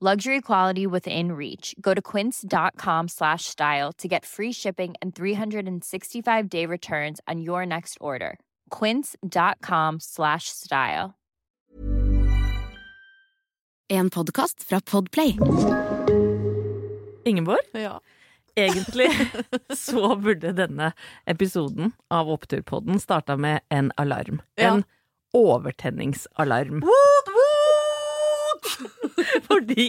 Luxury quality within reach. Go to quince.com slash style to get free shipping and 365 day returns on your next order. Quince.com slash style. En podkast fra Podplay. Ingeborg, Ja. egentlig så burde denne episoden av Oppturpodden starta med en alarm. Ja. En overtenningsalarm. Woot, woot! Fordi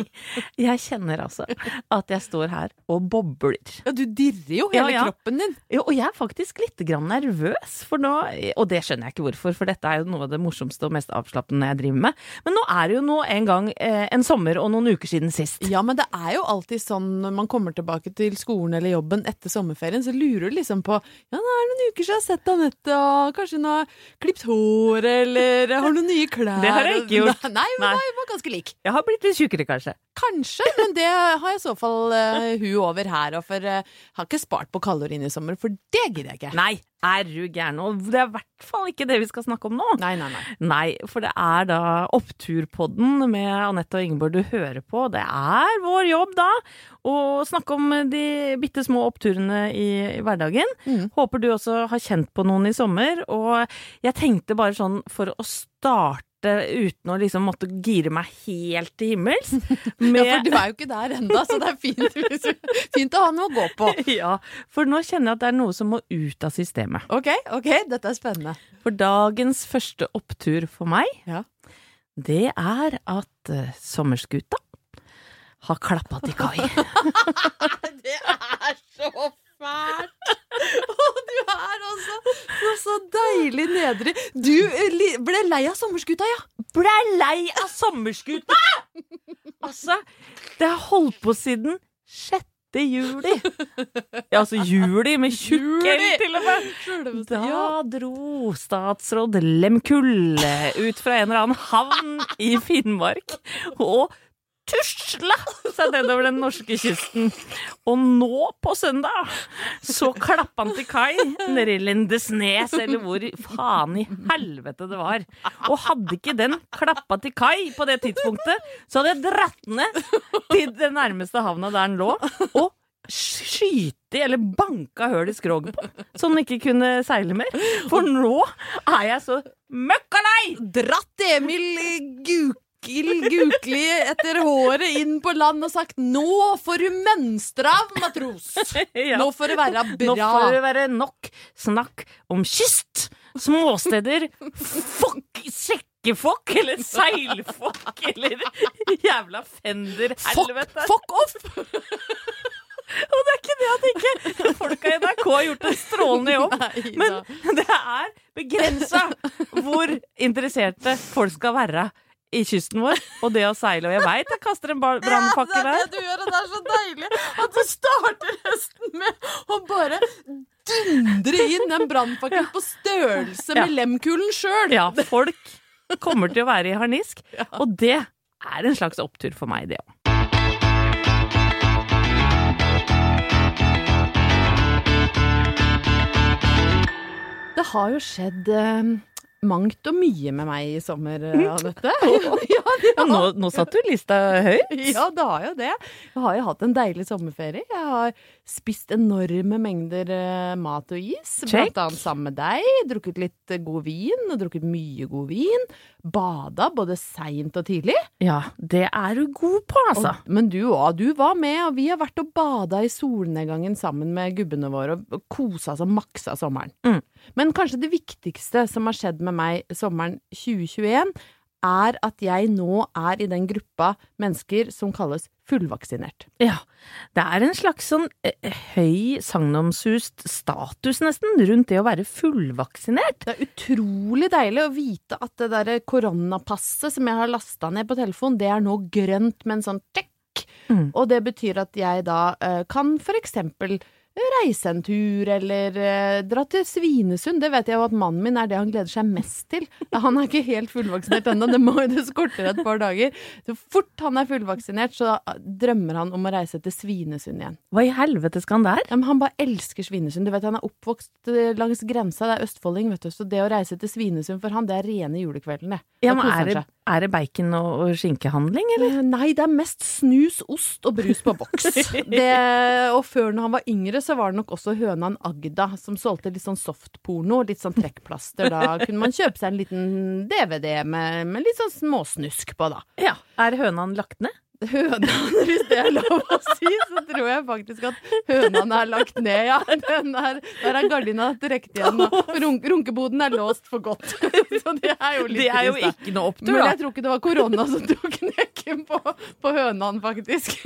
jeg kjenner altså at jeg står her og bobler. Ja, du dirrer jo hele Ja, ja. kroppen din. Jo, og jeg er faktisk litt grann nervøs, for nå, og det skjønner jeg ikke hvorfor, for dette er jo noe av det morsomste og mest avslappende jeg driver med. Men nå er det jo nå en gang eh, en sommer og noen uker siden sist. Ja, men det er jo alltid sånn når man kommer tilbake til skolen eller jobben etter sommerferien, så lurer du liksom på Ja, nå er det noen uker siden jeg har sett Anette, og kanskje hun har klippet håret, eller har noen nye klær Det har jeg ikke gjort. Nei, men Nei. var ganske lik. Jeg har blitt litt tjukkere, kanskje. Kanskje, men det har i så fall uh, hun over her. Og for uh, har ikke spart på kaloriene i sommer, for det gidder jeg ikke. Nei, er du gæren? Og det er i hvert fall ikke det vi skal snakke om nå. Nei, nei, nei. Nei, for det er da Oppturpodden med Anette og Ingeborg du hører på. Det er vår jobb da å snakke om de bitte små oppturene i, i hverdagen. Mm. Håper du også har kjent på noen i sommer. Og jeg tenkte bare sånn for å starte uten å liksom måtte gire meg helt til himmels. Ja, for du er jo ikke der enda, så det er fint, fint å ha noe å gå på. ja, for nå kjenner jeg at det er noe som må ut av systemet. Ok, ok, dette er spennende. For dagens første opptur for meg, Ja. det er at uh, sommerskuta har klappa til kai. Det er så fælt! Og du er altså så, så deilig nedrig. Du eh, ble lei av sommerskuta, ja? Ble lei av sommerskuta! altså, det har holdt på siden 6. juli. Ja, altså juli med tjukk L til og med. Da ja. dro statsråd Lemkull ut fra en eller annen havn i Finnmark og tusla seg nedover den norske kysten. Og nå på søndag så klappa han til kai nede i Lindesnes, eller hvor faen i helvete det var. Og hadde ikke den klappa til kai på det tidspunktet, så hadde jeg dratt ned til den nærmeste havna der den lå, og skyte eller banka høl i skroget på, så den ikke kunne seile mer. For nå er jeg så møkkalei! Dratt Emil Gukil Gukli etter håret inn på land og sagt 'nå får du mønstre av, matros'. Ja. Nå får det være bra. Nå får det være nok snakk om kyst, småsteder, fuck, sekkefokk eller seilfokk eller jævla fender-helvete. fuck off! Og det er ikke det at ikke folka i NRK har gjort en strålende jobb. Nei Men det er begrensa hvor interesserte folk skal være i kysten vår, og det å seile. Og jeg veit jeg kaster en brannfakkel der. Ja, det er det du gjør, og det er så deilig at du starter høsten med å bare dundre inn den brannfakkelen ja. på størrelse med ja. lemkulen sjøl. Ja, folk kommer til å være i harnisk, ja. og det er en slags opptur for meg, det òg. Det har jo skjedd eh, mangt og mye med meg i sommer, Mm. eh, Anette. ja, Ja, nå, nå satt du lista høyt. Ja, det har jo det. Jeg har jo hatt en deilig sommerferie. Jeg har spist enorme mengder eh, mat og is, Check. blant annet sammen med deg. Drukket litt eh, god vin, og drukket mye god vin. Bada både seint og tidlig. Ja, det er du god på, altså. Og, men du òg, du var med, og vi har vært og bada i solnedgangen sammen med gubbene våre, og, kosa og maksa sommeren. Mm. Men kanskje det viktigste som har skjedd med meg sommeren 2021, er at jeg nå er i den gruppa mennesker som kalles fullvaksinert. Ja, det er en slags sånn eh, høy sagnomsust status nesten rundt det å være fullvaksinert. Det er utrolig deilig å vite at det derre koronapasset som jeg har lasta ned på telefon, det er nå grønt med en sånn check. Mm. Og det betyr at jeg da eh, kan for eksempel reise en tur, eller eh, dra til Svinesund. Det vet jeg jo at mannen min er det han gleder seg mest til. Han er ikke helt fullvaksinert ennå, det, må- jo det skorter et par dager. Så fort han er fullvaksinert, så drømmer han om å reise til Svinesund igjen. Hva i helvete skal han der? Ja, men han bare elsker Svinesund. Du vet, Han er oppvokst eh, langs grensa, det er østfolding, vet du. Så det å reise til Svinesund for han, det er rene julekvelden, det. Ja, men er det, er det bacon og, og skinkehandling, eller? Eh, Nei, det er mest snus, ost og brus på boks. Det, og før når han var yngre, så var det nok også hønan Agda som solgte litt sånn softporno, litt sånn trekkplaster. Da kunne man kjøpe seg en liten DVD med, med litt sånn småsnusk på, da. Ja. Er hønan lagt ned? Hønan, hvis det er lov å si, så tror jeg faktisk at hønan er lagt ned, ja. Er, der er gardina trukket igjen, og runk, runkeboden er låst for godt. Så det er jo litt Det er jo ikke noe opptur, Men jeg tror ikke det var korona som tok knekken på, på hønan, faktisk.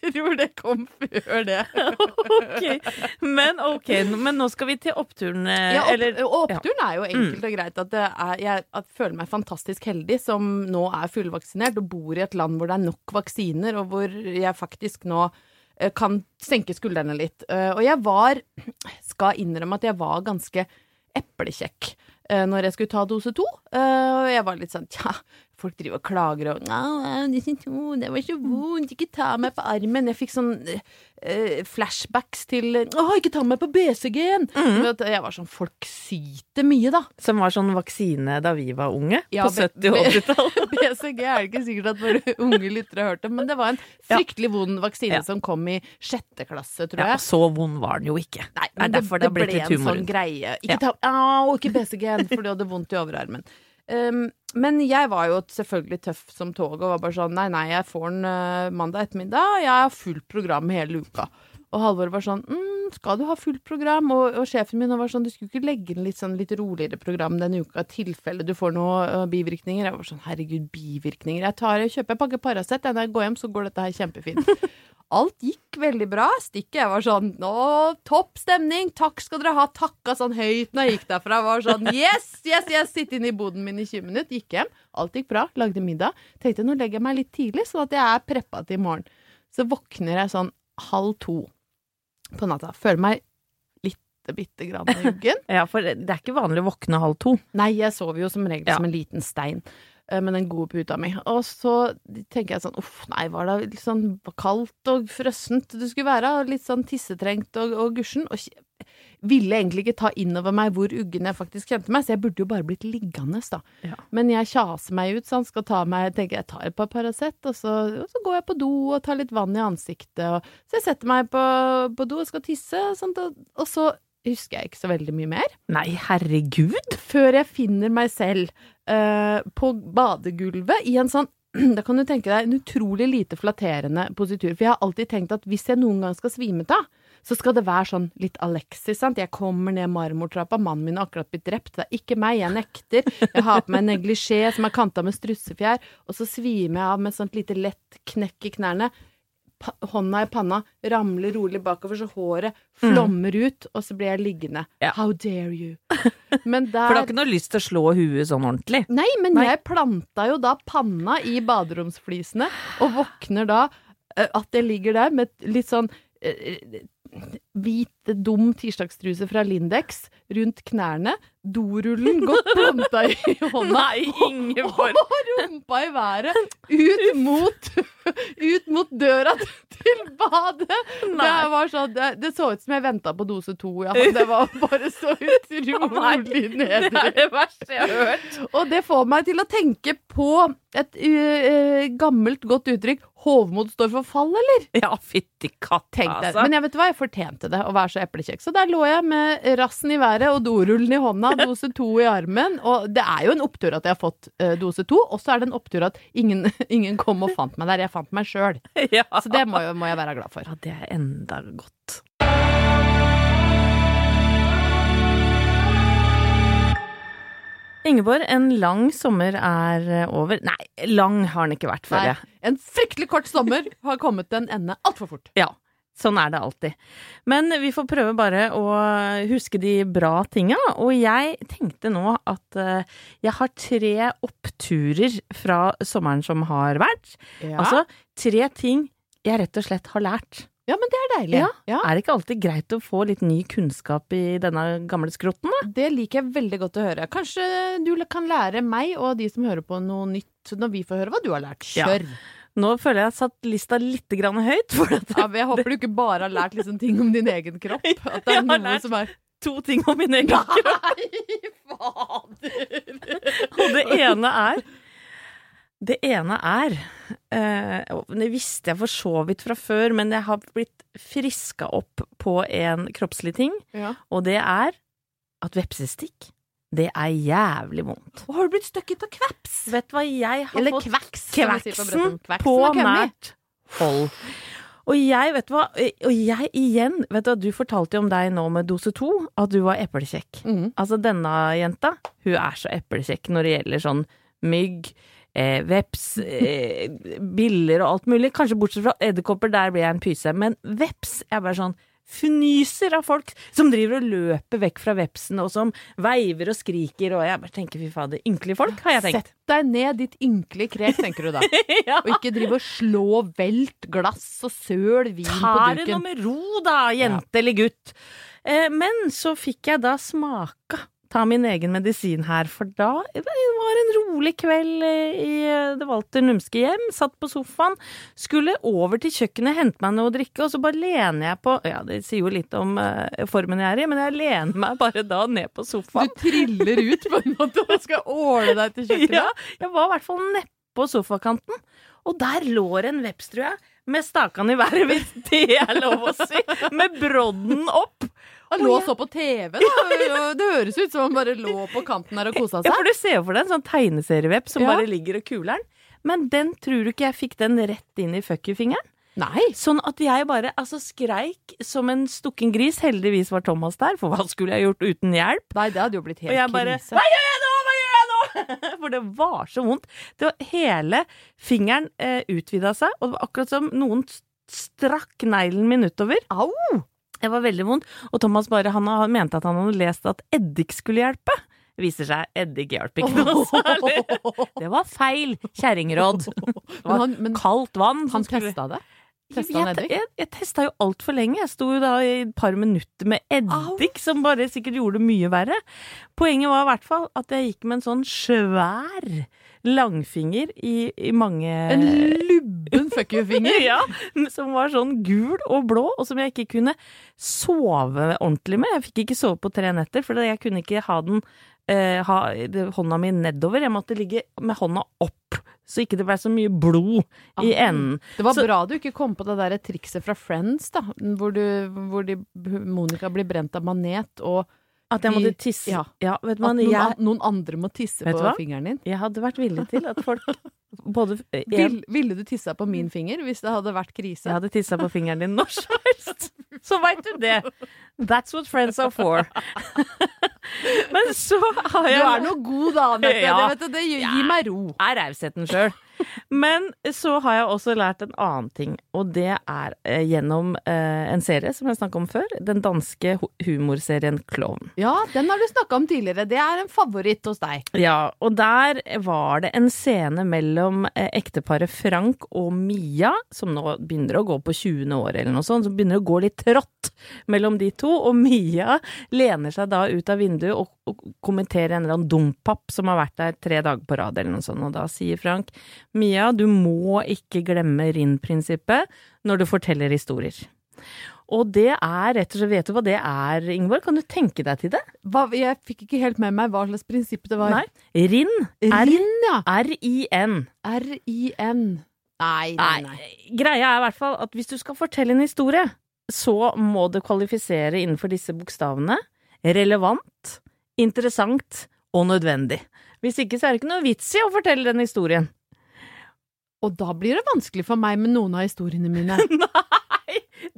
Tror det kom før det. okay. Men ok, men nå skal vi til oppturen, eh, Ja, opp, eller oppturen oppturen er jo enkelt og greit at det er, jeg at føler meg fantastisk heldig som nå er fullvaksinert og bor i et land hvor det er nok vaksiner, og hvor jeg faktisk nå eh, kan senke skuldrene litt. Eh, Og jeg var, skal innrømme at jeg var ganske eplekjekk når jeg skulle ta dose to. Og jeg var litt sånn tja, folk driver og klager og «Au, det var så vondt, ikke ta meg på armen. Jeg fikk sånn uh, flashbacks til Å, ikke ta meg på BCG-en! Mm. Jeg var sånn Folk syter mye, da. Som var sånn vaksine da vi var unge? Ja, på 70- og 80-tallet? BCG er det ikke sikkert at våre unge lyttere har hørt det, men det var en fryktelig vond vaksine Ja. som kom i sjette klasse, tror Ja, jeg. så vond var den jo ikke. Nei, det det, det, ble, ble en sånn greie. Ikke ta Au, ikke BCG-en, for du hadde vondt i overarmen. Um, men jeg var jo selvfølgelig tøff som toget og var bare sånn nei, nei, jeg får den uh, mandag ettermiddag, jeg har fullt program hele uka. Og Halvor var sånn mm, skal du ha fullt program? Og, og sjefen min var sånn du skulle ikke legge inn litt sånn litt roligere program denne uka i tilfelle du får noen uh, bivirkninger. Jeg var sånn herregud, bivirkninger. Jeg tar, kjøper, en pakke Paracet, når jeg går hjem så går dette her kjempefint. Alt gikk veldig bra. Stikket jeg var sånn Å, topp stemning! Takk skal dere ha! Takka sånn høyt når jeg gikk derfra. Var sånn Yes, yes, yes! Sitte inne i boden min i 20 minutter. Gikk hjem. Alt gikk bra. Lagde middag. Tenkte nå legger jeg meg litt tidlig, sånn at jeg er preppa til i morgen. Så våkner jeg sånn halv to på natta. Føler meg lite bitte grann uggen. Ja, for det er ikke vanlig å våkne halv to. Nei, jeg sover jo som regel Ja. som en liten stein med den gode puta mi. Og så tenker jeg sånn uff, nei, var det litt sånn kaldt og frossent du skulle være? og Litt sånn tissetrengt og, og gusjen. Og ville egentlig ikke ta inn over meg hvor uggen jeg faktisk kjente meg, så jeg burde jo bare blitt liggende, da. Ja. Men jeg kjaser meg ut, så han skal ta meg tenker jeg tar et par Paracet, og så, og så går jeg på do og tar litt vann i ansiktet. Og, så jeg setter meg på, på do og skal tisse, sånt, og, og så husker jeg ikke så veldig mye mer Nei, herregud! før jeg finner meg selv uh, på badegulvet i en sånn da kan du tenke deg en utrolig lite flatterende positur. For jeg har alltid tenkt at hvis jeg noen gang skal svime av, så skal det være sånn litt Alexis, sant. Jeg kommer ned marmortrappa, mannen min har akkurat blitt drept, det er ikke meg, jeg nekter. Jeg har på meg neglisjé som er kanta med strussefjær, og så svimer jeg av med et sånt lite lett knekk i knærne. Hånda i panna, ramler rolig bakover, så håret flommer ut, og så blir jeg liggende. Ja. How dare you? Men For du har ikke noe lyst til å slå huet sånn ordentlig? Nei, men Nei. jeg planta jo da panna i baderomsflisene, og våkner da eh, at jeg ligger der med litt sånn eh, hvit, dum tirsdagstruse fra Lindex rundt knærne, dorullen godt planta i hånda, Nei, Ingeborg! og rumpa i været ut mot ut mot døra til badet. Det, var sånn, det, det så ut som jeg venta på dose to, ja. Det var bare så utrolig Det er nedrig. det verste jeg har hørt. Og det får meg til å tenke på et uh, gammelt, godt uttrykk. Hovmod står for fall, eller? Ja, fytti katta, altså. Men jeg vet hva, jeg fortjente det, å være så eplekjekk. Så der lå jeg med rassen i været og dorullen i hånda, dose to i armen. Og det er jo en opptur at jeg har fått eh, dose to, og så er det en opptur at ingen, ingen kom og fant meg der. Jeg fant meg sjøl. Ja. Så det må, må jeg være glad for. ja, det er enda godt. Ingeborg, en lang sommer er eh, over. Nei, lang har den ikke vært, føler jeg. en fryktelig kort sommer har kommet til en ende altfor fort. Ja, sånn er det alltid. Men vi får prøve bare å huske de bra tinga, og jeg tenkte nå at eh, jeg har tre oppturer fra sommeren som har vært. Ja, Altså tre ting jeg rett og slett har lært. Ja men det er deilig. Ja. Er det ikke alltid greit å få litt ny kunnskap i denne gamle skrotten, da? Det liker jeg veldig godt å høre. Kanskje du kan lære meg og de som hører på noe nytt når vi får høre hva du har lært. Ja. Nå føler jeg jeg har satt lista litt grann høyt, at Ja, jeg håper du ikke bare har lært liksom ting om din egen kropp. At det Jeg er har noe lært- som er to ting om min egen kropp. Nei, fader! Og det ene er Det ene er eh, Det visste jeg for så vidt fra før, men jeg har blitt friska opp på en kroppslig ting, Ja. og det er at vepsestikk, det er jævlig vondt. Og har du blitt støkket av kveps? Vet du hva jeg har Eller fått kveks, kveksen, på på nært hold. Og jeg, vet du hva, og jeg igjen, vet du hva, du fortalte jo om deg nå med dose to, at du var eplekjekk. Mm. Altså denne jenta, hun er så eplekjekk når det gjelder sånn mygg, eh, veps, eh, biller og alt mulig. Kanskje bortsett fra edderkopper, der blir jeg en pyse. Men veps, jeg er bare sånn fnyser av folk som driver og løper vekk fra vepsen, og som veiver og skriker, og jeg bare tenker fy fader, ynkelige folk, har jeg tenkt. Sett deg ned, ditt ynkelige krek, tenker du da. ja. Og ikke drive og slå velt glass og søl vin på Ta det nå med ro, da, jente eller gutt. Eh, men så fikk jeg da smaka ta min egen medisin her, for da det var en rolig kveld eh, i eh, det Walter Numske hjem. Satt på sofaen, skulle over til kjøkkenet, hente meg noe å drikke, og så bare lener jeg på Ja, det sier jo litt om uh, formen jeg er i, men jeg lener meg bare da ned på sofaen. Du triller ut på en måte og skal åle deg til kjøkkenet. Ja, jeg var i hvert fall nedpå sofakanten, og der lå en veps, tror jeg, med stakene i været, hvis det er lov å si, med brodden opp. Han lå og så på TV, da. Det høres ut som han bare lå på kanten her og kosa Ja, for du ser jo for deg en sånn tegneserieveps som Ja. bare ligger og kuler'n. Men den tror du ikke jeg fikk den rett inn i fucky-fingeren? Nei. Sånn at jeg bare altså skreik som en stukken gris. Heldigvis var Thomas der, for hva skulle jeg gjort uten hjelp? Nei, det hadde jo blitt helt Og jeg bare krise. Hva gjør jeg nå?! Hva gjør jeg nå?! For det var så vondt. Det var, hele fingeren eh, utvida seg, og det var akkurat som noen strakk neglen min utover. Au! Det var veldig vondt. Og Thomas bare, han mente at han hadde lest at eddik skulle hjelpe. Det viser seg eddik hjalp ikke noe særlig. Det var feil kjerringråd. Det Men var han, men kaldt vann. han testa det? Testa han jeg, eddik? jeg, jeg testa jo altfor lenge. Jeg sto jo da i et par minutter med eddik, som bare sikkert gjorde det mye verre. Poenget var i hvert fall at jeg gikk med en sånn svær langfinger i, i mange En lubben fuck you-finger. ja, som var sånn gul og blå, og som jeg ikke kunne sove ordentlig med. Jeg fikk ikke sove på tre netter, for jeg kunne ikke ha den eh, ha hånda mi nedover. Jeg måtte ligge med hånda opp, så ikke det ble så mye blod i Ah. enden. Det var Så- bra du ikke kom på det der trikset fra Friends, da. Hvor, du, hvor de, Monica blir brent av manet, og At jeg måtte tisse. Ja. Ja, vet man, at noen, jeg, noen andre må tisse på hva? fingeren din. jeg hadde vært villig til at folk både jeg, Vil, ville du tissa på min finger hvis det hadde vært krise? Jeg hadde tissa på fingeren din når som helst. Så veit du det. That's what friends are for. Men så har Du er noe god, da, Anette. Ja. Det, det gir, gir meg ro. er rausheten sjøl. Men så har jeg også lært en annen ting, og det er eh, gjennom eh, en serie som jeg snakka om før. Den danske humorserien Klovn. Ja, den har du snakka om tidligere. Det er en favoritt hos deg. Ja, og der var det en scene mellom eh, ekteparet Frank og Mia, som nå begynner å gå på 20. år eller noe sånt, som begynner å gå litt trått. Shot mellom de to, og Mia lener seg da ut av vinduet og, og kommenterer en eller annen dompap som har vært der tre dager på rad, eller noe sånt, og da sier Frank Mia, du må ikke glemme RIN-prinsippet når du forteller historier. Og det er rett og slett Vet du hva det er, Ingeborg? Kan du tenke deg til det? Hva, jeg fikk ikke helt med meg hva slags prinsipp det var. Nei. RIN. RIN, ja. R-I-N. R-I-N. Nei, nei, nei. Greia er i hvert fall at hvis du skal fortelle en historie, så må det kvalifisere innenfor disse bokstavene. Relevant, interessant og nødvendig. Hvis ikke så er det ikke noe vits i å fortelle den historien. Og da blir det vanskelig for meg med noen av historiene mine. Nei,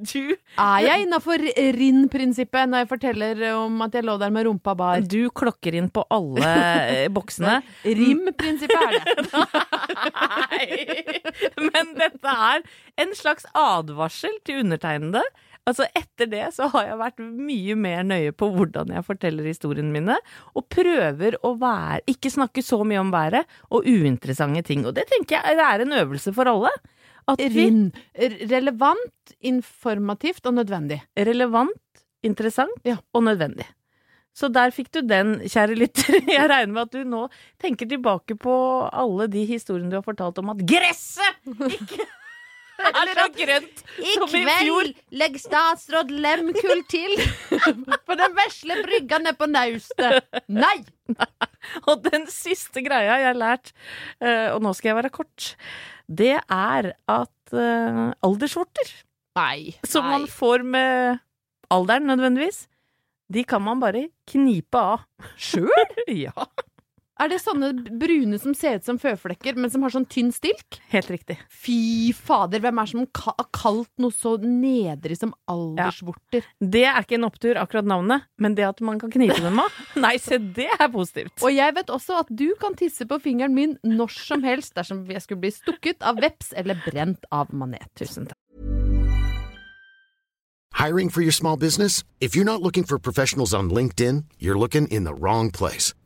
du Er jeg innafor RIN-prinsippet når jeg forteller om at jeg lå der med rumpa bar? Du klokker inn på alle eh, boksene. RIM-prinsippet er det. Nei! Men dette er en slags advarsel til undertegnede. Altså Etter det så har jeg vært mye mer nøye på hvordan jeg forteller historiene mine, og prøver å være Ikke snakke så mye om været og uinteressante ting. Og det tenker jeg er en øvelse for alle. At vi RIN. Relevant, informativt og nødvendig. relevant, interessant Ja. og nødvendig. Så der fikk du den, kjære lytter. Jeg regner med at du nå tenker tilbake på alle de historiene du har fortalt om at gresset ikke er så grønt i fjor. legg statsråd Lemkull til på den vesle brygga nede på naustet. Nei! Og den siste greia jeg har lært, eh, og nå skal jeg være kort, det er at eh, aldersvorter, Nei. som man får med alderen nødvendigvis, de kan man bare knipe av. Sjøl? Ja, Er det sånne brune som ser ut som føflekker, men som har sånn tynn stilk? helt riktig. Fy fader, hvem er som ka- har kalt noe så nedrig som aldersvorter? Det er ikke en opptur, akkurat navnet, men det at man kan knipe dem av, nei, se, det er positivt. Og jeg vet også at du kan tisse på fingeren min når som helst dersom jeg skulle bli stukket av veps eller brent av manet. Tusen takk. Hiring for your small business? If you're not looking for professionals on LinkedIn, you're looking in the wrong place.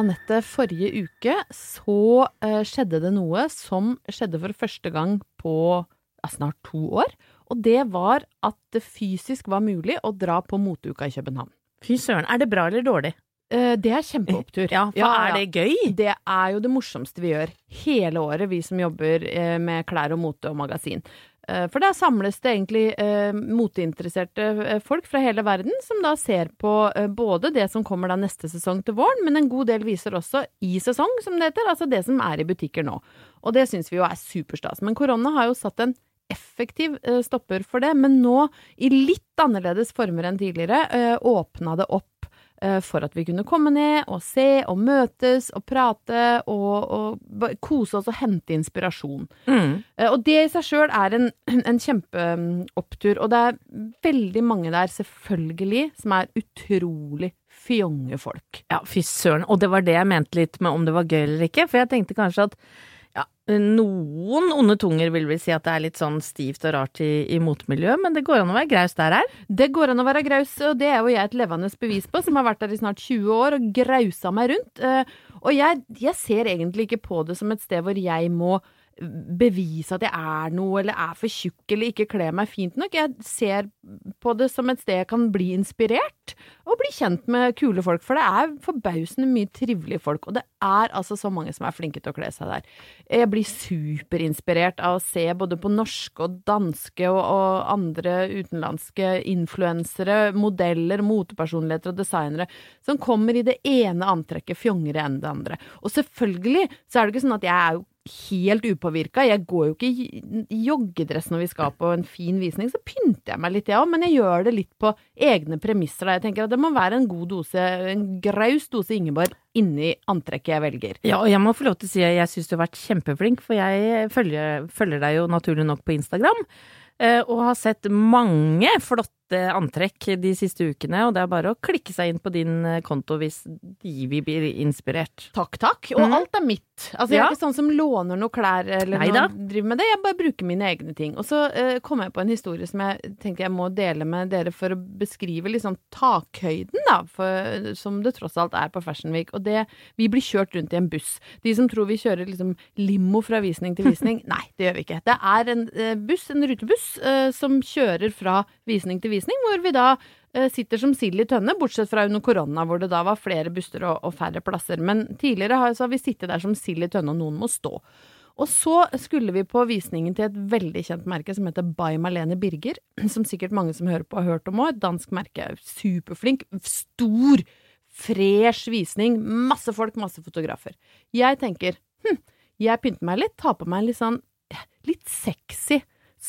Anette, forrige uke så uh, skjedde det noe som skjedde for første gang på ja, snart to år. Og det var at det fysisk var mulig å dra på moteuka i København. Fy søren, er det bra eller dårlig? Uh, det er kjempeopptur. Ja, for er det gøy? Det er jo det morsomste vi gjør hele året, vi som jobber uh, med klær og mote og magasin. Eh, For der samles det egentlig eh, moteinteresserte eh, folk fra hele verden, som da ser på eh, både det som kommer da neste sesong til våren, men en god del viser også i sesong, som det heter, altså det som er i butikker nå. Og det syns vi jo er superstas. Men korona har jo satt en effektiv eh, stopper for det, men nå, i litt annerledes former enn tidligere, eh, åpna det opp for at vi kunne komme ned og se og møtes og prate og, og kose oss og hente inspirasjon. Mm. Eh, Og det i seg sjøl er en, en kjempeopptur. Og det er veldig mange der, selvfølgelig, som er utrolig fjonge folk. Ja, fy søren. Og det var det jeg mente litt med om det var gøy eller ikke. For jeg tenkte kanskje at ja, noen onde tunger vil vel si at det er litt sånn stivt og rart i, i motmiljøet, men det går an å være graus der her. Det går an å være graus, og det er jo jeg et levende bevis på, som har vært der i snart 20 år og grausa meg rundt. Eh, Og jeg, jeg ser egentlig ikke på det som et sted hvor jeg må bevise at jeg er noe, eller er for tjukk, eller ikke kler meg fint nok. Jeg ser på det som et sted jeg kan bli inspirert, og bli kjent med kule folk. For det er forbausende mye trivelige folk, og det er altså så mange som er flinke til å kle seg der. Jeg blir superinspirert av å se både på norske og danske og, og andre utenlandske influensere, modeller, motepersonligheter og designere som kommer i det ene antrekket fjongere enn det andre. Og selvfølgelig så er det ikke sånn at jeg er jo helt upåvirka. Jeg går jo ikke i joggedress når vi skal på en fin visning, så pynter jeg meg litt, jeg òg, men jeg gjør det litt på egne premisser. Da. Jeg tenker at det må være en god dose, en graus dose Ingeborg inni antrekket jeg velger. Ja, og jeg må få lov til å si at jeg syns du har vært kjempeflink, for jeg følger, følger deg jo naturlig nok på Instagram. eh, Og har sett mange flotte antrekk de siste ukene, og det er bare å klikke seg inn på din eh, konto hvis de vil bli inspirert. Takk, takk. Og mm. alt er mitt. Altså, Jeg Ja. er ikke sånn som låner noe klær eller Neida. noe, driver med det. Jeg bare bruker mine egne ting. Og så uh, kom jeg på en historie som jeg tenker jeg må dele med dere for å beskrive sånn takhøyden, da, for, som det tross alt er på Fashion Week. Og det Vi blir kjørt rundt i en buss. De som tror vi kjører liksom limo fra visning til visning, nei, det gjør vi ikke. Det er en uh, buss, en rutebuss, uh, som kjører fra visning til visning, hvor vi da eh, sitter som sild i tønne, bortsett fra under korona, hvor det da var flere busser og, og færre plasser. Men tidligere har, har vi sittet der som sild i tønne, og noen må stå. Og så skulle vi på visningen til et veldig kjent merke som heter By Marlene Birger, som sikkert mange som hører på har hørt om òg. Et dansk merke. Superflink. Stor, fresh visning. Masse folk, masse fotografer. Jeg tenker hm, jeg pynter meg litt, tar på meg litt sånn litt sexy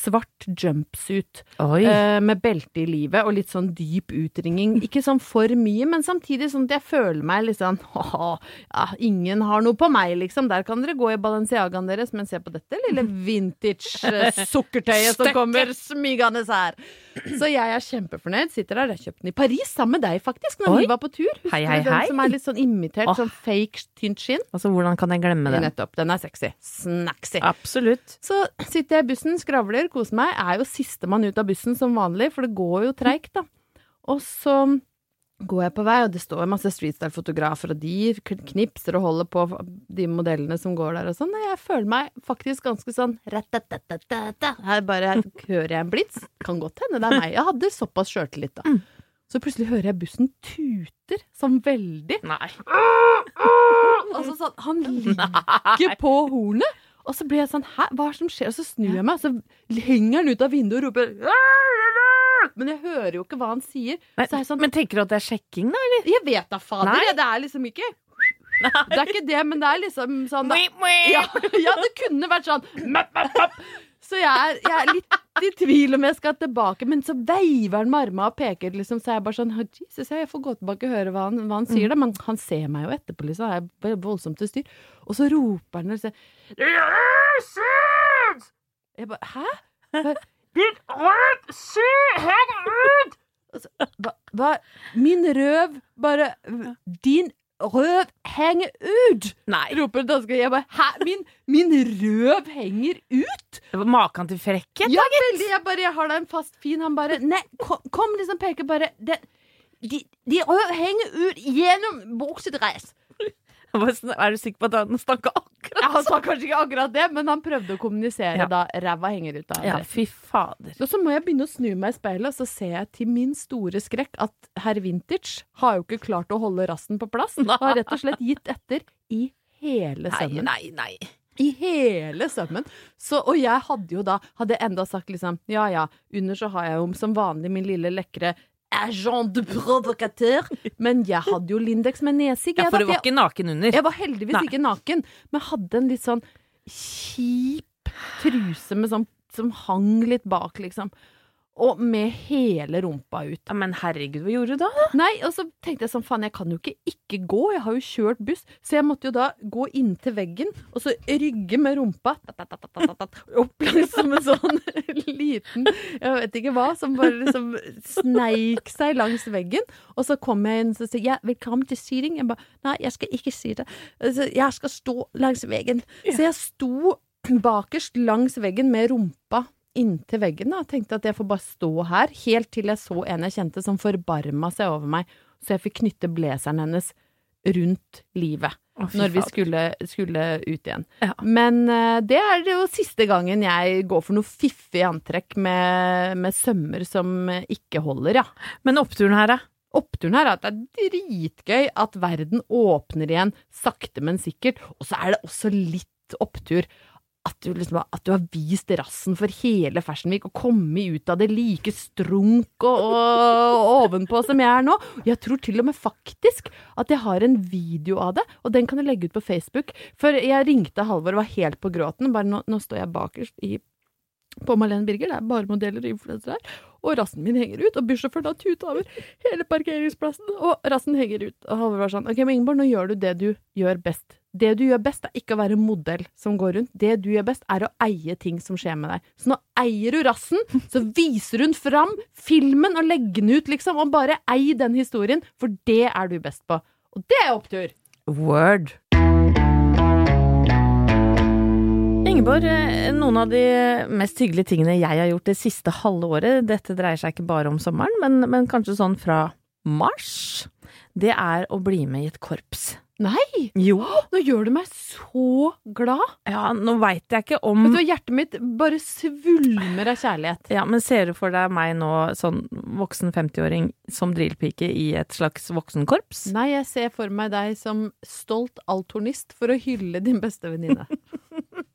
svart jumpsuit eh, med belte i livet og litt sånn dyp utringning. Ikke sånn for mye, men samtidig sånn at jeg føler meg litt sånn ha ja, ingen har noe på meg, liksom. Der kan dere gå i Balenciagaen deres, men se på dette lille vintage eh, som kommer smygende her. Så jeg er kjempefornøyd. Sitter der. Jeg kjøpte den i Paris sammen med deg, faktisk, når Oi. vi var på tur. Husker Hei, hei, du den hei. som er litt sånn imitert, oh. sånn fake tynt skinn? Altså, hvordan kan jeg glemme det? Nettopp. Den er sexy. Snacksy. Absolutt. Så sitter jeg i bussen, skravler, koser meg. Er jo sistemann ut av bussen som vanlig, for det går jo treigt, da. Og så går jeg på vei, og det står masse streetstyle-fotografer, og de knipser og holder på, de modellene som går der og sånn. Og jeg føler meg faktisk ganske sånn. Her bare hører jeg en blits. Kan godt hende det er meg. Jeg hadde såpass sjøltillit, da. Så plutselig hører jeg bussen tuter, sånn veldig. Nei. Altså sånn, han ligger på hornet. Og så blir jeg sånn, hæ, hva er det som skjer? Og så snur jeg meg, og så henger han ut av vinduet og roper Men jeg hører jo ikke hva han sier. Er sånn, men tenker du at det er sjekking, da, eller? jeg vet da fader, Nei. det er liksom ikke Det er ikke det, men det er liksom sånn ja, ja, det kunne vært sånn map, map, map. Så jeg er, jeg er litt i tvil om jeg skal tilbake, men så veiver han med armene og peker, liksom, så jeg er bare sånn oh, Jesus, jeg får gå tilbake og høre hva han, hva han sier, da. Men han ser meg jo etterpå, liksom. Det er voldsomt til styr. Og så roper han og sier Jeg bare Hæ? Din røv, se, heng ut! Hva, hva? Min røv bare Din røv henger ut! Nei. roper danske. Jeg bare Hæ? Min, min røv henger ut? Maken til frekkhet? Ja, veldig. Jeg bare Jeg har da en fast fin. Han bare Nei, kom, kom liksom peker bare Den, de, de røv henger ut gjennom buksedress. Er du sikker på at han snakka akkurat Ja, han sa kanskje ikke akkurat det, men han prøvde å kommunisere Ja. da ræva henger ut av Ja, fy fader. Og så må jeg begynne å snu meg i speilet, og så ser jeg til min store skrekk at herr Vintage har jo ikke klart å holde rassen på plass. Han har rett og slett gitt etter i hele sømmen. nei, nei. nei. I hele sømmen. Så, og jeg hadde jo da Hadde enda sagt liksom Ja ja, under så har jeg jo som vanlig min lille lekre agent de provocateur. Men jeg hadde jo Lindex med nesig. Ja, for du var ikke naken under. jeg var heldigvis Nei. ikke naken, men hadde en litt sånn kjip truse med sånn, som hang litt bak, liksom. Og med hele rumpa ut. Ja, men herregud, hva gjorde du da? Nei, og så tenkte jeg sånn, faen, jeg kan jo ikke ikke gå, jeg har jo kjørt buss, så jeg måtte jo da gå inntil veggen, og så rygge med rumpa, opp langs som en sånn liten, jeg vet ikke hva, som bare liksom sneik seg langs veggen, og så kom jeg inn og sa ja, velkommen til syring. jeg bare, nei, jeg skal ikke si det, altså, jeg skal stå langs veggen, så jeg sto bakerst langs veggen med rumpa inntil veggen og tenkte at jeg får bare stå her, helt til jeg så en jeg kjente som forbarma seg over meg, så jeg fikk knytte blazeren hennes rundt livet. Å, når vi skulle, skulle ut igjen. Ja. Men uh, det er jo siste gangen jeg går for noe fiffig antrekk med, med sømmer som ikke holder, ja. Men oppturen her, da? Oppturen her er at det er dritgøy at verden åpner igjen, sakte, men sikkert. Og så er det også litt opptur at du, liksom, at du har vist rassen for hele Fashion Week og kommet ut av det like strunk og, og ovenpå som jeg er nå. Jeg tror til og med faktisk at jeg har en video av det, og den kan jeg legge ut på Facebook. For jeg ringte Halvor og var helt på gråten. Bare nå, nå står jeg bakerst i på Malene Birger, det er bare modeller og influensere her, og rassen min henger ut, og bussjåføren har tuta over hele parkeringsplassen, og rassen henger ut. Og Halvor var sånn, ok, men Ingeborg, nå gjør du det du gjør best. Det du gjør best er ikke å være modell som går rundt, det du gjør best er å eie ting som skjer med deg. Så nå eier du rassen, så viser hun fram filmen og legger den ut, liksom, og bare ei den historien, for det er du best på. Og det er opptur! Word. Ingeborg, eh, noen av de mest hyggelige tingene jeg har gjort det siste halve året, dette dreier seg ikke bare om sommeren, men, men kanskje sånn fra mars, det er å bli med i et korps. Nei! Jo. Nå gjør du meg så glad! Ja, nå veit jeg ikke om Vet du hva, hjertet mitt bare svulmer av kjærlighet. Ja, men ser du for deg meg nå, sånn voksen 50-åring, som drillpike i et slags voksenkorps? Nei, jeg ser for meg deg som stolt altornist for å hylle din beste venninne.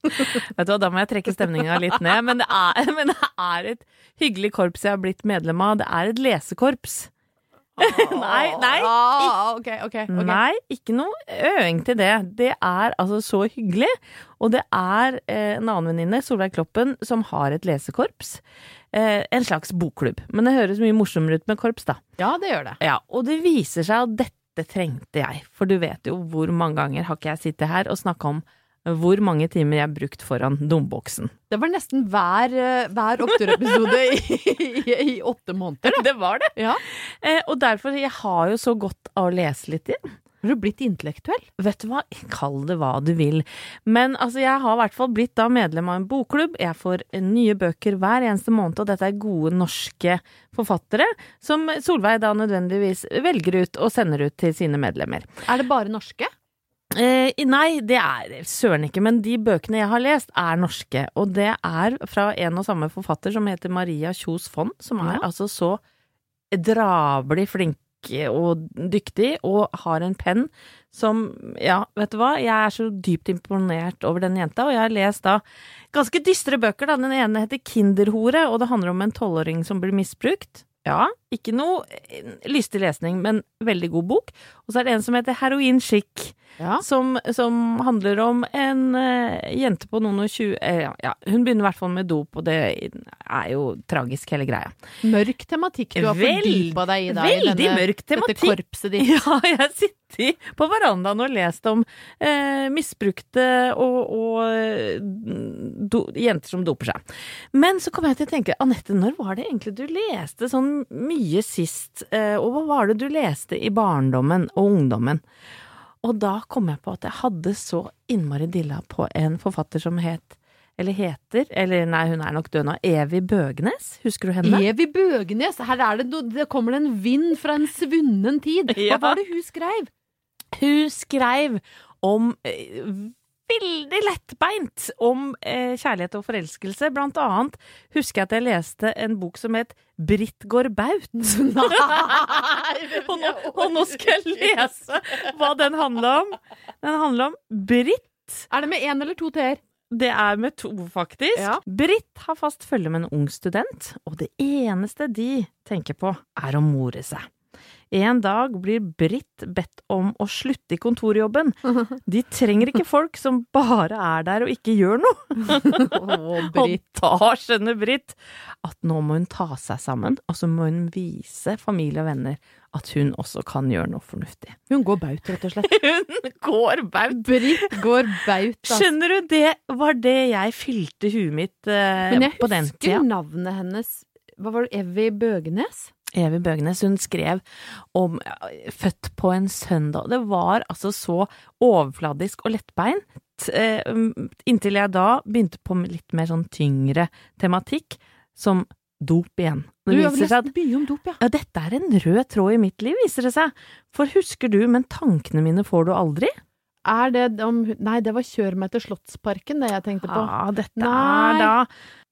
Vet du hva, da må jeg trekke stemninga litt ned, men det, er, men det er et hyggelig korps jeg har blitt medlem av. Det er et lesekorps. nei, nei, Ah, okay, okay, ok. Nei, ikke noe øving til det. Det er altså så hyggelig. Og det er eh, en annen venninne, Solveig Kloppen, som har et lesekorps. Eh, en slags bokklubb. Men det høres mye morsommere ut med korps, da. Ja, det gjør det. Ja, og det viser seg at dette trengte jeg. For du vet jo hvor mange ganger har ikke jeg sittet her og snakka om hvor mange timer jeg har brukt foran dumboksen. Det var nesten hver, eh, hver oppturepisode i, i, i åtte måneder. Det var det! Ja. Eh, og derfor, jeg har jo så godt av å lese litt igjen. Har du blitt intellektuell? Vet du hva, kall det hva du vil. Men altså, jeg har i hvert fall blitt da medlem av en bokklubb. Jeg får nye bøker hver eneste måned, og dette er gode norske forfattere som Solveig da nødvendigvis velger ut og sender ut til sine medlemmer. Er det bare norske? Eh, nei, det er søren ikke, men de bøkene jeg har lest er norske. Og det er fra en og samme forfatter som heter Maria Kjos Fond, som er Ja. altså så drabelig flink og dyktig, og har en penn som Ja, vet du hva, jeg er så dypt imponert over den jenta, og jeg har lest da ganske dystre bøker, da. Den ene heter Kinderhore, og det handler om en tolvåring som blir misbrukt. Ja, ikke noe eh, lystig lesning, men veldig god bok. Og så er det en som heter Heroin Chic, Ja. som, som handler om en uh, jente på noen og tjue uh, ja, hun begynner i hvert fall med dop, og det er jo tragisk, hele greia. Mørk tematikk du har fordypa deg i da, i veldig denne, mørk tematikk. dette korpset ditt. Ja, jeg har sittet på verandaen og lest om eh, misbrukte og, og eh, do, jenter som doper seg. Men så kom jeg til å tenke, Anette, når var det egentlig du leste sånn mye sist? Eh, og hva var det du leste i barndommen og ungdommen? Og da kom jeg på at jeg hadde så innmari dilla på en forfatter som het eller heter, eller nei, hun er nok død nå, Evy Bøgnes. Husker du henne? Evy Bøgenes, her er det, det kommer det en vind fra en svunnen tid. Hva Ja. var det hun skrev? Hun skrev om eh, veldig lettbeint om eh, kjærlighet og forelskelse. Blant annet husker jeg at jeg leste en bok som het Britt går baut. og, nå, og nå skal jeg lese hva den handler om. Den handler om Britt. Er det med én eller to t-er? Det er med to, faktisk. Ja. Britt har fast følge med en ung student, og det eneste de tenker på, er å more seg. En dag blir Britt bedt om å slutte i kontorjobben. De trenger ikke folk som bare er der og ikke gjør noe. Oh, Britt. Og da skjønner Britt at nå må hun ta seg sammen, og så må hun vise familie og venner at hun også kan gjøre noe fornuftig. Hun går baut, rett og slett. Hun går baut. Britt går baut, altså. Skjønner du, det var det jeg fylte huet mitt eh, Men jeg husker navnet hennes. Hva var det? Evy Bøgenes? Evy Bøgenes. hun skrev om ja, Født på en søndag. Det var altså så overfladisk og lettbeint, eh, inntil jeg da begynte på litt mer sånn tyngre tematikk, som dop igjen. Du har lest mye om dop, ja. ja, dette er en rød tråd i mitt liv, viser det seg. For husker du, men tankene mine får du aldri? Er det om Nei, det var Kjør meg til Slottsparken, det jeg tenkte på. Ja, dette Nei. er da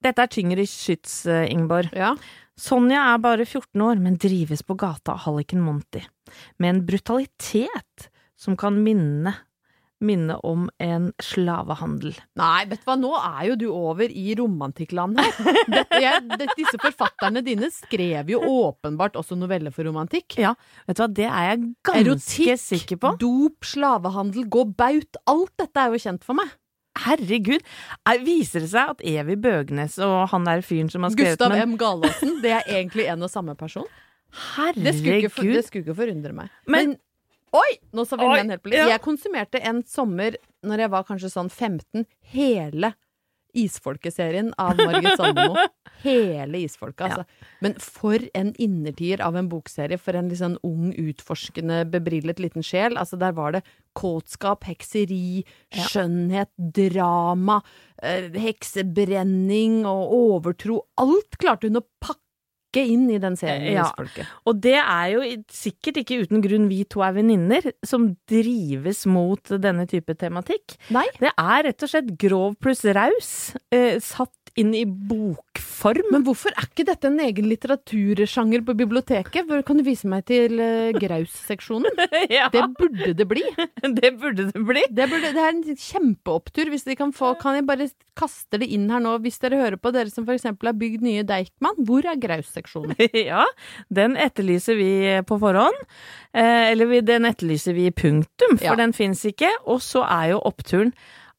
Dette er tyngre skyts, eh, Ingeborg. Ja. Sonja er bare 14 år, men drives på gata av halliken Monty, med en brutalitet som kan minne, minne om en slavehandel. Nei, vet du hva, nå er jo du over i romantikkland her. Dette, jeg, disse forfatterne dine skrev jo åpenbart også noveller for romantikk. Ja, vet du hva, det er jeg ganske Erotikk, sikker på. dop, slavehandel, gå baut. Alt dette er jo kjent for meg. Herregud, er, viser det seg at Evy Bøgnes og han der fyren som har skrevet Gustav M. Galaasen, det er egentlig en og samme person. Det skulle ikke, for, Herregud. det skulle ikke forundre meg. Men- Men, Oi! Nå sa Oi, helt på litt. ja. Jeg konsumerte en sommer når jeg var kanskje sånn 15, hele Isfolket-serien av Margit Sandemo. Hele Isfolket, altså. Men for en innertier av en bokserie for en sånn ung, utforskende, bebrillet liten sjel. Altså, der var det kåtskap, hekseri, Ja. skjønnhet, drama, eh, heksebrenning og overtro. Alt klarte hun å pakke inn i den serien Ja. Og det er jo sikkert ikke uten grunn vi to er venninner som drives mot denne type tematikk. Nei. Det er rett og slett grov pluss raus, eh, satt inn i bokform. Men hvorfor er ikke dette en egen litteratursjanger på biblioteket? Kan du vise meg til uh, Graus-seksjonen? ja, Det burde det bli. det burde det bli. Det, burde, det er en kjempeopptur. Hvis de kan få Kan jeg bare kaste det inn her nå, hvis dere hører på, dere som eksempel har bygd nye Deichman? Hvor er Graus-seksjonen? Ja, den etterlyser vi på forhånd. Eh, eller vi, den etterlyser vi i punktum, for Ja. den fins ikke. Og så er jo oppturen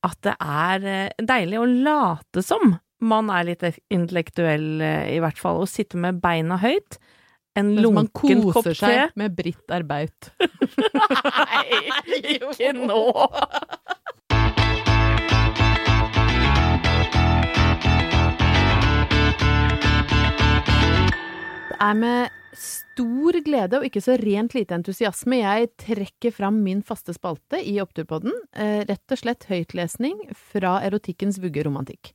at det er eh, deilig å late som man er litt intellektuell, eh, i hvert fall. Å sitte med beina høyt. En lunken kopp te. Man koser seg med Britt Erbaut. Nei, ikke nå! Det er med stor glede og ikke så rent lite entusiasme jeg trekker fram min faste spalte i Oppturpodden. Eh, rett og slett høytlesning fra erotikkens vugge romantikk.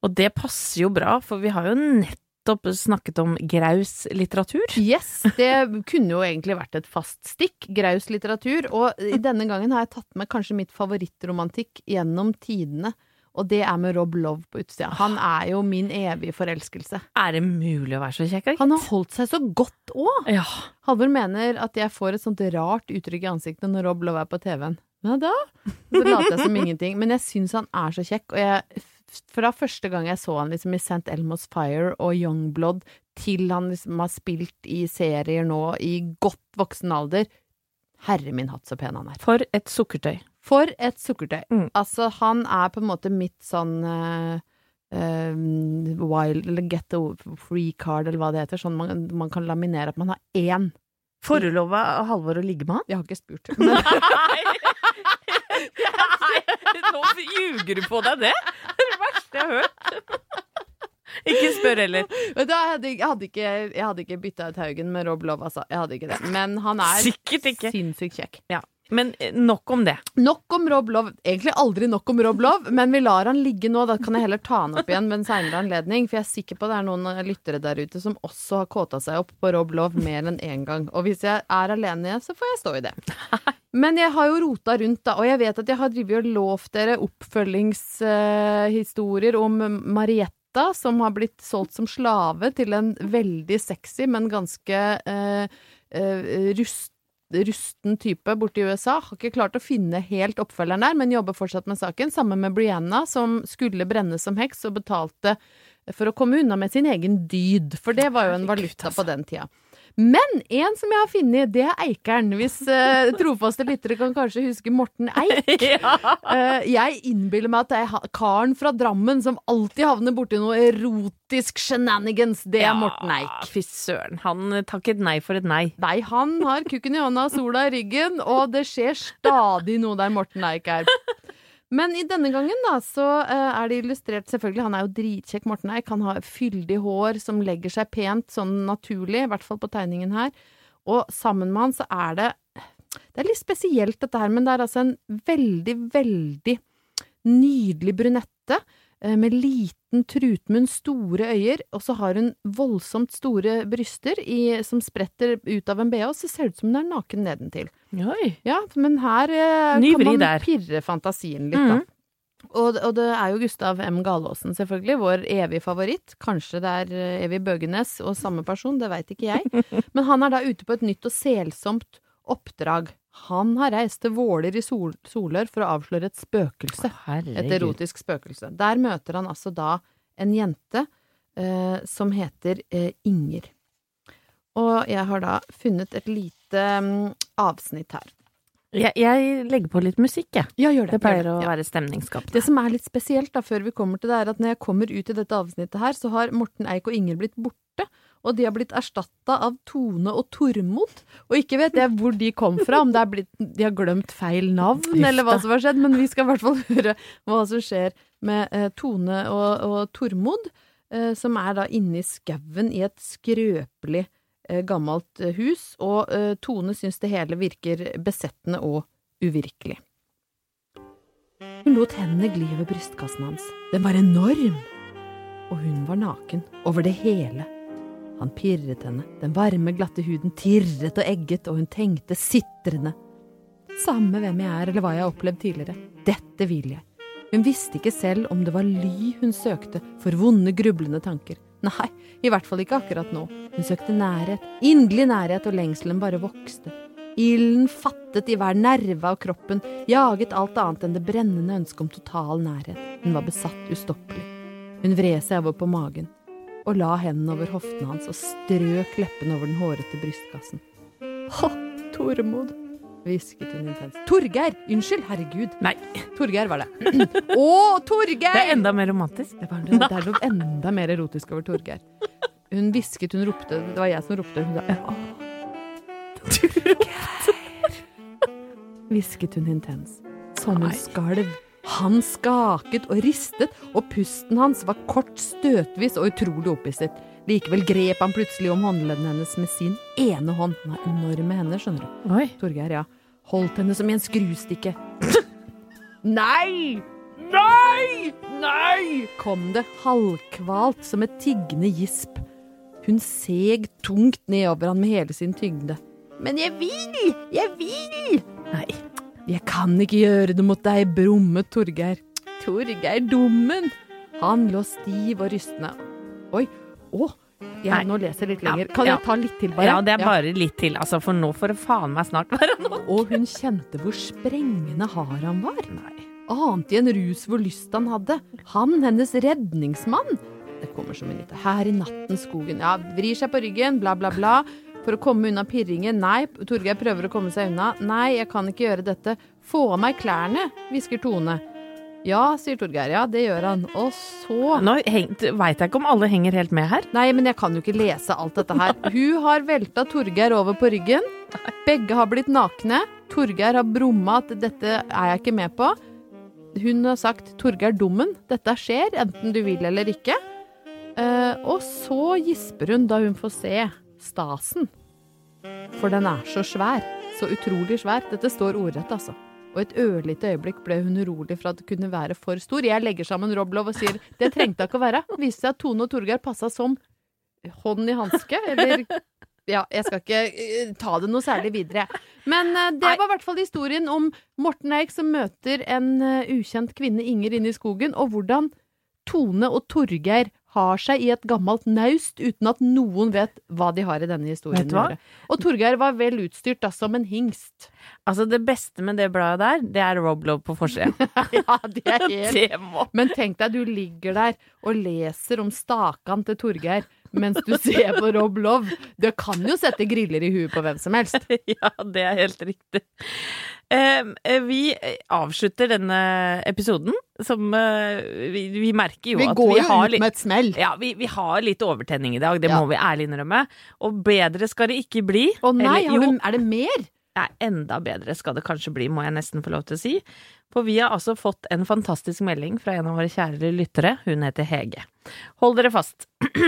Og det passer jo bra, for vi har jo nettopp snakket om graus litteratur. Yes, det kunne jo egentlig vært et fast stikk. Graus litteratur. Og denne gangen har jeg tatt med kanskje mitt favorittromantikk gjennom tidene. Og det er med Rob Love på utsida. Han er jo min evige forelskelse. Er det mulig å være så kjekk? Han har holdt seg så godt òg! Ja. Halvor mener at jeg får et sånt rart uttrykk i ansiktet når Rob Love er på TV-en. Ja da? Så later jeg som ingenting. Men jeg syns han er så kjekk, og jeg fra første gang jeg så han liksom i St. Elmo's Fire og Youngblood, til han liksom har spilt i serier nå i godt voksen alder Herre min hatt, så pen han er. For et sukkertøy. For et sukkertøy. Mm. Altså, han er på en måte mitt sånn uh, uh, wild eller get the free card, eller hva det heter. Sånn man, man kan laminere at man har én. Forelova Halvor å ligge med han? Jeg har ikke spurt. Men, Nei! Nå ljuger du på deg det! Er verste jeg har hørt. Ikke spør heller. jeg, hadde, jeg, hadde ikke, jeg hadde ikke bytta ut Haugen med Rob Love, altså. Jeg hadde ikke det. Men han er sinnssykt kjekk. Ja. Men eh, nok om det. Nok om Rob Love. Egentlig aldri nok om Rob Love, men vi lar han ligge nå. Da kan jeg heller ta han opp igjen ved en seinere anledning. For jeg er sikker på det er noen eh, lyttere der ute som også har kåta seg opp på Rob Love mer enn én gang. Og hvis jeg er alene, så får jeg stå i det. Men jeg har jo rota rundt, da, og jeg vet at jeg har drevet og lovt dere oppfølgingshistorier om Marietta, som har blitt solgt som slave til en veldig sexy, men ganske eh, eh, rust rusten type borte i USA. Har ikke klart å finne helt oppfølgeren der, men jobber fortsatt med saken. Sammen med Brianna, som skulle brennes som heks og betalte for å komme unna med sin egen dyd. For det var jo en valuta på den tida. Men en som jeg har funnet, det er Eikeren. Hvis uh, trofaste lyttere kan kanskje huske Morten Eik. Uh, jeg innbiller meg at det er karen fra Drammen som alltid havner borti noe erotisk shenanigans. Det er Morten Eik. Fy søren. Han takket nei for et nei. Nei, han har kukken i hånda, sola i ryggen, og det skjer stadig noe der Morten Eik er. Men i denne gangen da, så eh, er det illustrert Selvfølgelig, han er jo dritkjekk, Morten Eik. Han har fyldig hår som legger seg pent, sånn naturlig, i hvert fall på tegningen her. Og sammen med han så er det Det er litt spesielt dette her, men det er altså en veldig, veldig nydelig brunette med liten trutmunn, store øyer, og så har hun voldsomt store bryster i, som spretter ut av en bh, så ser det ut som hun er naken nedentil. Oi. Ja, men her eh, kan man der. pirre fantasien litt, da. Og, og det er jo Gustav M. Galaasen, selvfølgelig, vår evige favoritt. Kanskje det er Evig Bøgenes og samme person, det veit ikke jeg. Men han er da ute på et nytt og selsomt oppdrag. Han har reist til Våler i Sol Solør for å avsløre et spøkelse. Et erotisk spøkelse. Der møter han altså da en jente eh, som heter eh, Inger. Og jeg har da funnet et lite um, avsnitt her. Jeg, jeg legger på litt musikk, jeg. Ja, det. Det pleier å det. Ja. være stemningsskapende. Det som er litt spesielt da, før vi kommer til det, er at når jeg kommer ut i dette avsnittet her, så har Morten Eik og Inger blitt borte. Og de har blitt erstatta av Tone og Tormod. Og ikke vet jeg hvor de kom fra, om det blitt, de har glemt feil navn, eller hva som har skjedd. Men vi skal i hvert fall høre hva som skjer med eh, Tone og, og Tormod, eh, som er da inne i skauen i et skrøpelig gammelt eh, hus. Og eh, Tone syns det hele virker besettende og uvirkelig. Hun lot hendene gli over brystkassen hans. Den var enorm! Og hun var naken, over det hele. Han pirret henne, den varme, glatte huden tirret og egget, og hun tenkte sitrende. Samme hvem jeg er eller hva jeg har opplevd tidligere, dette vil jeg. Hun visste ikke selv om det var ly hun søkte for vonde, grublende tanker. Nei, i hvert fall ikke akkurat nå. Hun søkte nærhet, inderlig nærhet, og lengselen bare vokste. Ilden fattet i hver nerve av kroppen, jaget alt annet enn det brennende ønsket om total nærhet. Hun var besatt ustoppelig. Hun vred seg over på magen og la hendene over hoftene hans og strøk leppene over den hårete brystkassen. Hå, Tormod, hvisket hun intenst. Torgeir! Unnskyld, herregud. Nei, Torgeir var det. Å, Torgeir! det er enda mer romantisk. Det, var, det er noe enda mer erotisk over Torgeir. Hun hvisket, hun ropte. Det var jeg som ropte. Hun sa «Åh, Torgeir. Hvisket hun intens. Som hun skalv. Han skaket og ristet, og pusten hans var kort, støtvis og utrolig opphisset. Likevel grep han plutselig om håndleddene hennes med sin ene hånd. Han har enorme hender, skjønner du. Oi. Torgeir, ja. Holdt henne som i en skrustikke. Nei! Nei! Nei! kom det halvkvalt som et tiggende gisp. Hun seg tungt nedover han med hele sin tyngde. Men jeg vil! Jeg vil! Nei. Jeg kan ikke gjøre det mot deg, brummet Torgeir. Torgeir dummen! Han lå stiv og rystende. Oi, å, jeg Nei. nå leser jeg litt lenger. Kan ja. jeg ta litt til, bare? Ja, det er bare litt til, altså, for nå får det faen meg snart være nok. Og hun kjente hvor sprengende hard han var. Nei. Ante i en rus hvor lyst han hadde. Han, hennes redningsmann. Det kommer som en liten Her i natten, skogen. Ja, vrir seg på ryggen, bla, bla, bla. For å komme unna pirringen. Nei, Torgeir prøver å komme seg unna. Nei, jeg kan ikke gjøre dette. Få av meg klærne, hvisker Tone. Ja, sier Torgeir. Ja, det gjør han. Og så Nå veit jeg ikke om alle henger helt med her. Nei, men jeg kan jo ikke lese alt dette her. Hun har velta Torgeir over på ryggen. Begge har blitt nakne. Torgeir har brumma at 'dette er jeg ikke med på'. Hun har sagt 'Torgeir dummen', dette skjer, enten du vil eller ikke. Uh, og så gisper hun da hun får se stasen. For den er så svær. Så utrolig svær. Dette står ordrett, altså. Og et ørlite øyeblikk ble hun urolig for at det kunne være for stor. Jeg legger sammen Roblov og sier det trengte ikke å være. Viste seg at Tone og Torgeir passa som hånd i hanske, eller ja, jeg skal ikke eh, ta det noe særlig videre. Men eh, det var i hvert fall historien om Morten Eik som møter en eh, ukjent kvinne, Inger, inne i skogen, og hvordan Tone og Torgeir har seg i et gammelt naust uten at noen vet hva de har i denne historien Vet du hva? Og Torgeir var vel utstyrt da som en hingst. Altså, det beste med det bladet der, det er Roblov på forsida. ja, det er helt det må Men tenk deg, du ligger der og leser om stakan til Torgeir mens du ser på Rob Love. Du kan jo sette griller i huet på hvem som helst. Ja, det er helt riktig. Eh, eh, vi avslutter denne episoden som eh, vi, vi merker jo Vi at går vi jo har ut med et smell. ja, vi, vi har litt overtenning i dag, det Ja. må vi ærlig innrømme. Og bedre skal det ikke bli. Å nei, Eller, har du, er det mer? Nei, enda bedre skal det kanskje bli, må jeg nesten få lov til å si. For vi har altså fått en fantastisk melding fra en av våre kjære lyttere. Hun heter Hege. Hold dere fast.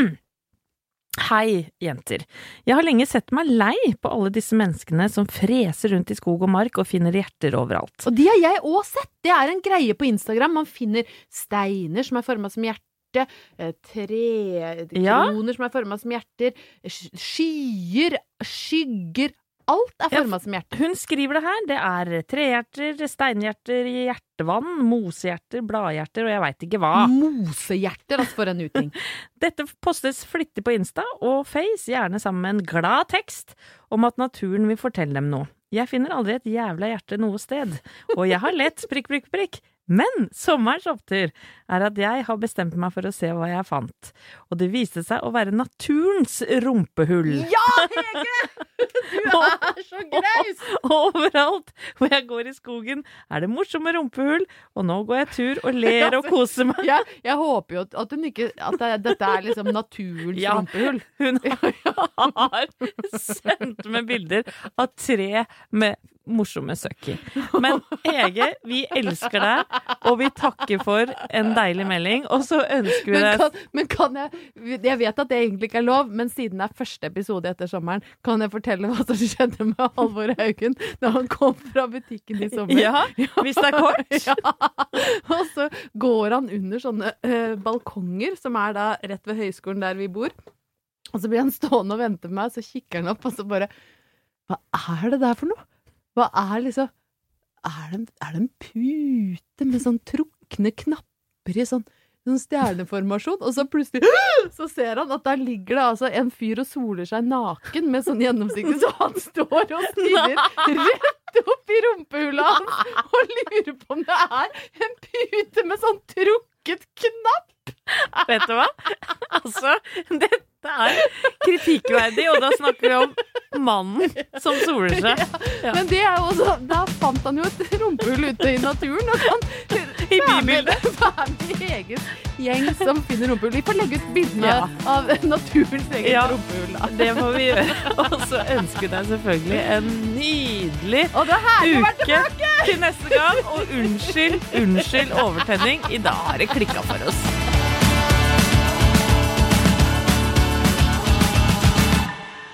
Hei, jenter. Jeg har lenge sett meg lei på alle disse menneskene som freser rundt i skog og mark og finner hjerter overalt. Og de har jeg òg sett! Det er en greie på Instagram. Man finner steiner som er forma som hjerte, eh, trekroner Ja. som er forma som hjerter, skyer, skygger Alt er forma som hjerte. Hun skriver det her. Det er trehjerter, steinhjerter, hjertevann, mosehjerter, bladhjerter og jeg veit ikke hva. Mosehjerter, altså, for en uting. Dette postes flittig på Insta og Face, gjerne sammen med en glad tekst om at naturen vil fortelle dem noe. Jeg finner aldri et jævla hjerte noe sted, og jeg har lett prikk, prikk, prikk. Men sommerens opptur er at jeg har bestemt meg for å se hva jeg fant, og det viste seg å være naturens rumpehull. Ja, Hege! Du er så graus! Overalt hvor jeg går i skogen, er det morsomme rumpehull, og nå går jeg tur og ler og koser meg. Jeg, jeg håper jo at- at hun ikke At det, dette er liksom naturens Ja. rumpehull. Hun har sendt med bilder av tre med morsomme søkk i. Men Hege, vi elsker deg, og vi takker for en deilig melding. Og så ønsker vi deg men, men kan jeg Jeg vet at det egentlig ikke er lov, men siden det er første episode etter sommeren, kan jeg fortelle hva som skjedde med Halvor Haugen da han kom fra butikken i sommer? Ja, hvis det er kort. Ja. Og så går han under sånne eh, balkonger, som er da rett ved høyskolen der vi bor. Og så blir han stående og vente på meg, så kikker han opp, og så bare Hva er det der for noe? Hva er liksom Er det en, er det en pute med sånn trukne knapper i sånn sånn stjerneformasjon, og så plutselig så ser han at der ligger det altså en fyr og soler seg naken med sånn gjennomsiktig, så han står og stirrer rett opp i rumpehullet hans og lurer på om det er en pute med sånn trukket knapp. Vet du hva? Altså, dette er kritikkverdig, og da snakker vi om mannen som soler seg. Ja. Men det er jo også, da fant han jo et rumpehull ute i naturen, og kan I bybildet. være med i egen gjeng som finner rumpehull. Vi får legge ut bildene Ja. av naturens eget Ja. rumpehull. da. Det må vi gjøre. Og så ønsker jeg deg selvfølgelig en nydelig uke til neste gang. Og unnskyld, unnskyld overtenning. I dag har det klikka for oss.